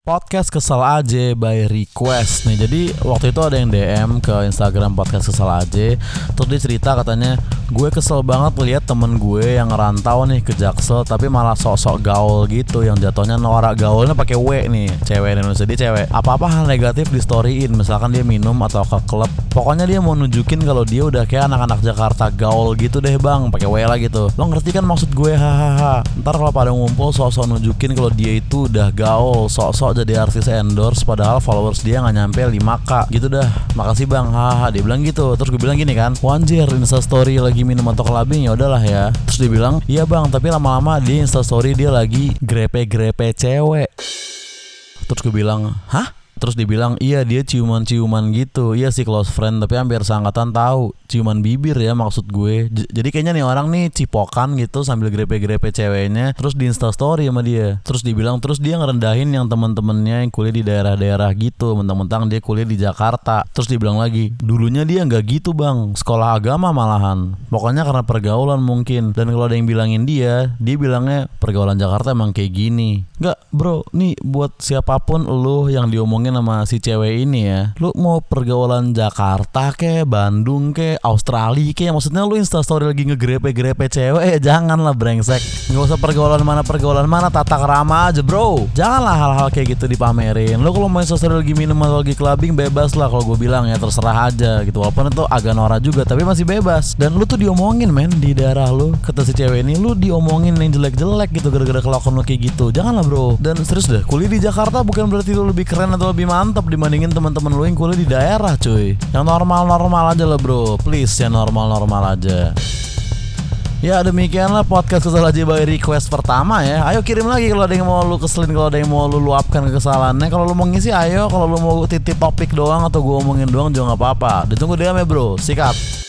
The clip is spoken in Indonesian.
Podcast kesal aja by request. Nih Jadi waktu itu ada yang DM ke Instagram podcast kesal aja Terus dia cerita katanya Gue kesel banget lihat temen gue yang ngerantau nih ke Jaksel Tapi malah sok-sok gaul gitu Yang jatuhnya norak gaulnya pakai W nih Cewek Indonesia. Dia cewek Apa-apa hal negatif di storyin Misalkan dia minum atau ke klub. Pokoknya dia mau nunjukin kalau dia udah kayak anak-anak Jakarta gaul gitu deh bang pakai W lah gitu. Lo ngerti kan maksud gue? Hahaha Ntar kalau pada ngumpul sok-sok nunjukin kalau dia itu udah gaul Sok-sok jadi artis endorse padahal followers dia nggak nyampe 5k gitu dah. Makasih bang. Haha dia bilang gitu. Terus gue bilang gini kan wanjir insta story lagi minum atau clubbing ya udahlah ya. Terus dia bilang iya bang tapi lama-lama di insta story dia lagi grepe-grepe cewek. Terus gue bilang hah Terus dibilang iya dia ciuman-ciuman gitu. Iya sih close friend tapi hampir seangkatan tahu. Ciuman bibir ya maksud gue. J Jadi kayaknya nih orang nih cipokan gitu sambil grepe-grepe ceweknya Terus di instastory sama dia. Terus dibilang terus dia ngerendahin yang temen-temennya yang kuliah di daerah-daerah gitu. Mentang-mentang dia kuliah di Jakarta. Terus dibilang lagi Dulunya dia nggak gitu bang. Sekolah agama malahan. Pokoknya karena pergaulan mungkin. Dan kalau ada yang bilangin dia Dia bilangnya pergaulan Jakarta emang kayak gini Nggak bro nih buat siapa pun lo yang diomongin sama si cewek ini ya Lu mau pergaulan Jakarta ke Bandung ke Australia ke Maksudnya lu instastory lagi ngegrepe-grepe cewek Ya jangan lah brengsek. Gak usah pergaulan mana pergaulan mana Tata kerama aja bro. Janganlah hal-hal kayak gitu dipamerin. Lu kalau mau instastory lagi minum atau lagi clubbing Bebas lah kalau gue bilang ya Terserah aja gitu. Walaupun itu agak norak juga Tapi masih bebas. Dan lu tuh diomongin men Di daerah lu. Kata si cewek ini Lu diomongin yang jelek-jelek gitu Gara-gara kelakuan lu kayak gitu. Janganlah bro. Dan serius deh Kuliah di Jakarta bukan berarti lu lebih keren atau lebih mantap dibandingin teman-teman lu yang kuliah di daerah cuy. Yang normal-normal aja lah bro. Please ya normal-normal aja. Ya demikianlah podcast kesal aja by request pertama ya. Ayo kirim lagi kalau ada yang mau lu keselin Kalau ada yang mau lu luapkan kesalahannya Kalau lu mau ngisi ayo. Kalau lu mau titip topik doang Atau gue omongin doang juga gak apa-apa. Ditunggu DM ya bro. Sikat